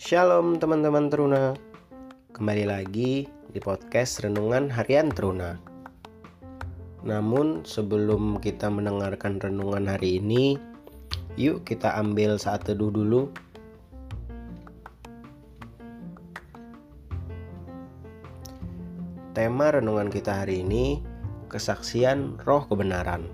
Shalom teman-teman teruna. Kembali lagi di podcast Renungan Harian Teruna. Namun sebelum kita mendengarkan renungan hari ini Yuk kita ambil saat teduh dulu. Tema renungan kita hari ini Kesaksian Roh Kebenaran.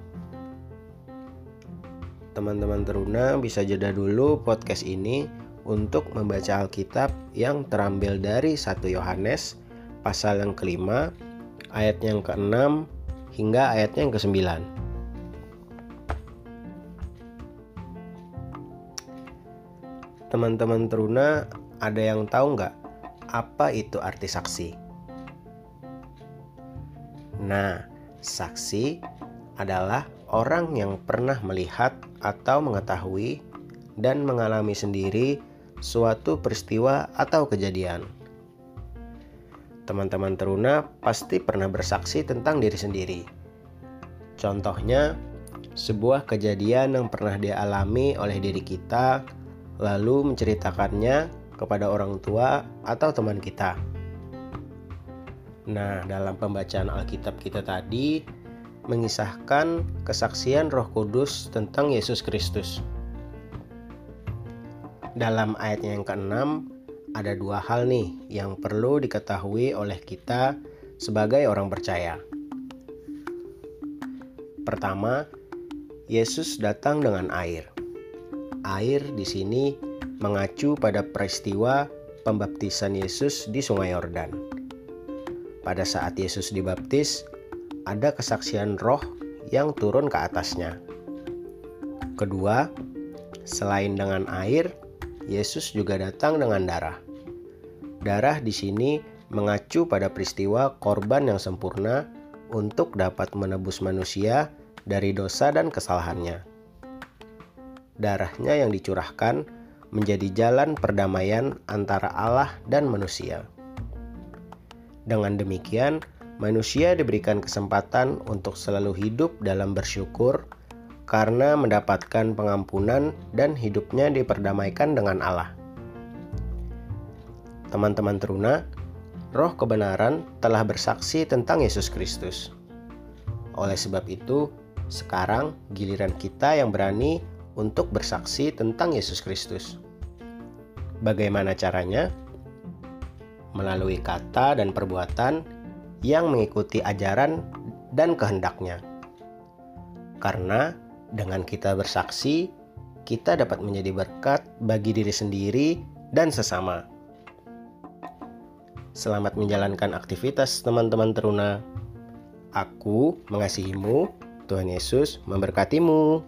Teman-teman teruna bisa jeda dulu podcast ini untuk membaca Alkitab yang terambil dari 1 Yohanes pasal yang kelima, ayat yang keenam hingga ayatnya yang kesembilan. Teman-teman teruna, ada yang tahu nggak apa itu arti saksi? Nah, saksi adalah orang yang pernah melihat atau mengetahui dan mengalami sendiri suatu peristiwa atau kejadian. Teman-teman teruna pasti pernah bersaksi tentang diri sendiri. Contohnya, sebuah kejadian yang pernah dialami oleh diri kita, lalu menceritakannya kepada orang tua atau teman kita. Nah, dalam pembacaan Alkitab kita tadi mengisahkan kesaksian Roh Kudus tentang Yesus Kristus. Dalam ayatnya yang keenam, ada dua hal nih yang perlu diketahui oleh kita sebagai orang percaya. Pertama, Yesus datang dengan air. Air di sini mengacu pada peristiwa pembaptisan Yesus di Sungai Yordan. Pada saat Yesus dibaptis, ada kesaksian roh yang turun ke atasnya. Kedua, selain dengan air, Yesus juga datang dengan darah. Darah di sini mengacu pada peristiwa korban yang sempurna untuk dapat menebus manusia dari dosa dan kesalahannya. Darahnya yang dicurahkan menjadi jalan perdamaian antara Allah dan manusia. Dengan demikian, manusia diberikan kesempatan untuk selalu hidup dalam bersyukur karena mendapatkan pengampunan dan hidupnya diperdamaikan dengan Allah. Teman-teman teruna, roh kebenaran telah bersaksi tentang Yesus Kristus. Oleh sebab itu, sekarang giliran kita yang berani untuk bersaksi tentang Yesus Kristus. Bagaimana caranya? Melalui kata dan perbuatan yang mengikuti ajaran dan kehendaknya. Karena dengan kita bersaksi, kita dapat menjadi berkat bagi diri sendiri dan sesama. Selamat menjalankan aktivitas teman-teman teruna. Aku mengasihimu, Tuhan Yesus memberkatimu.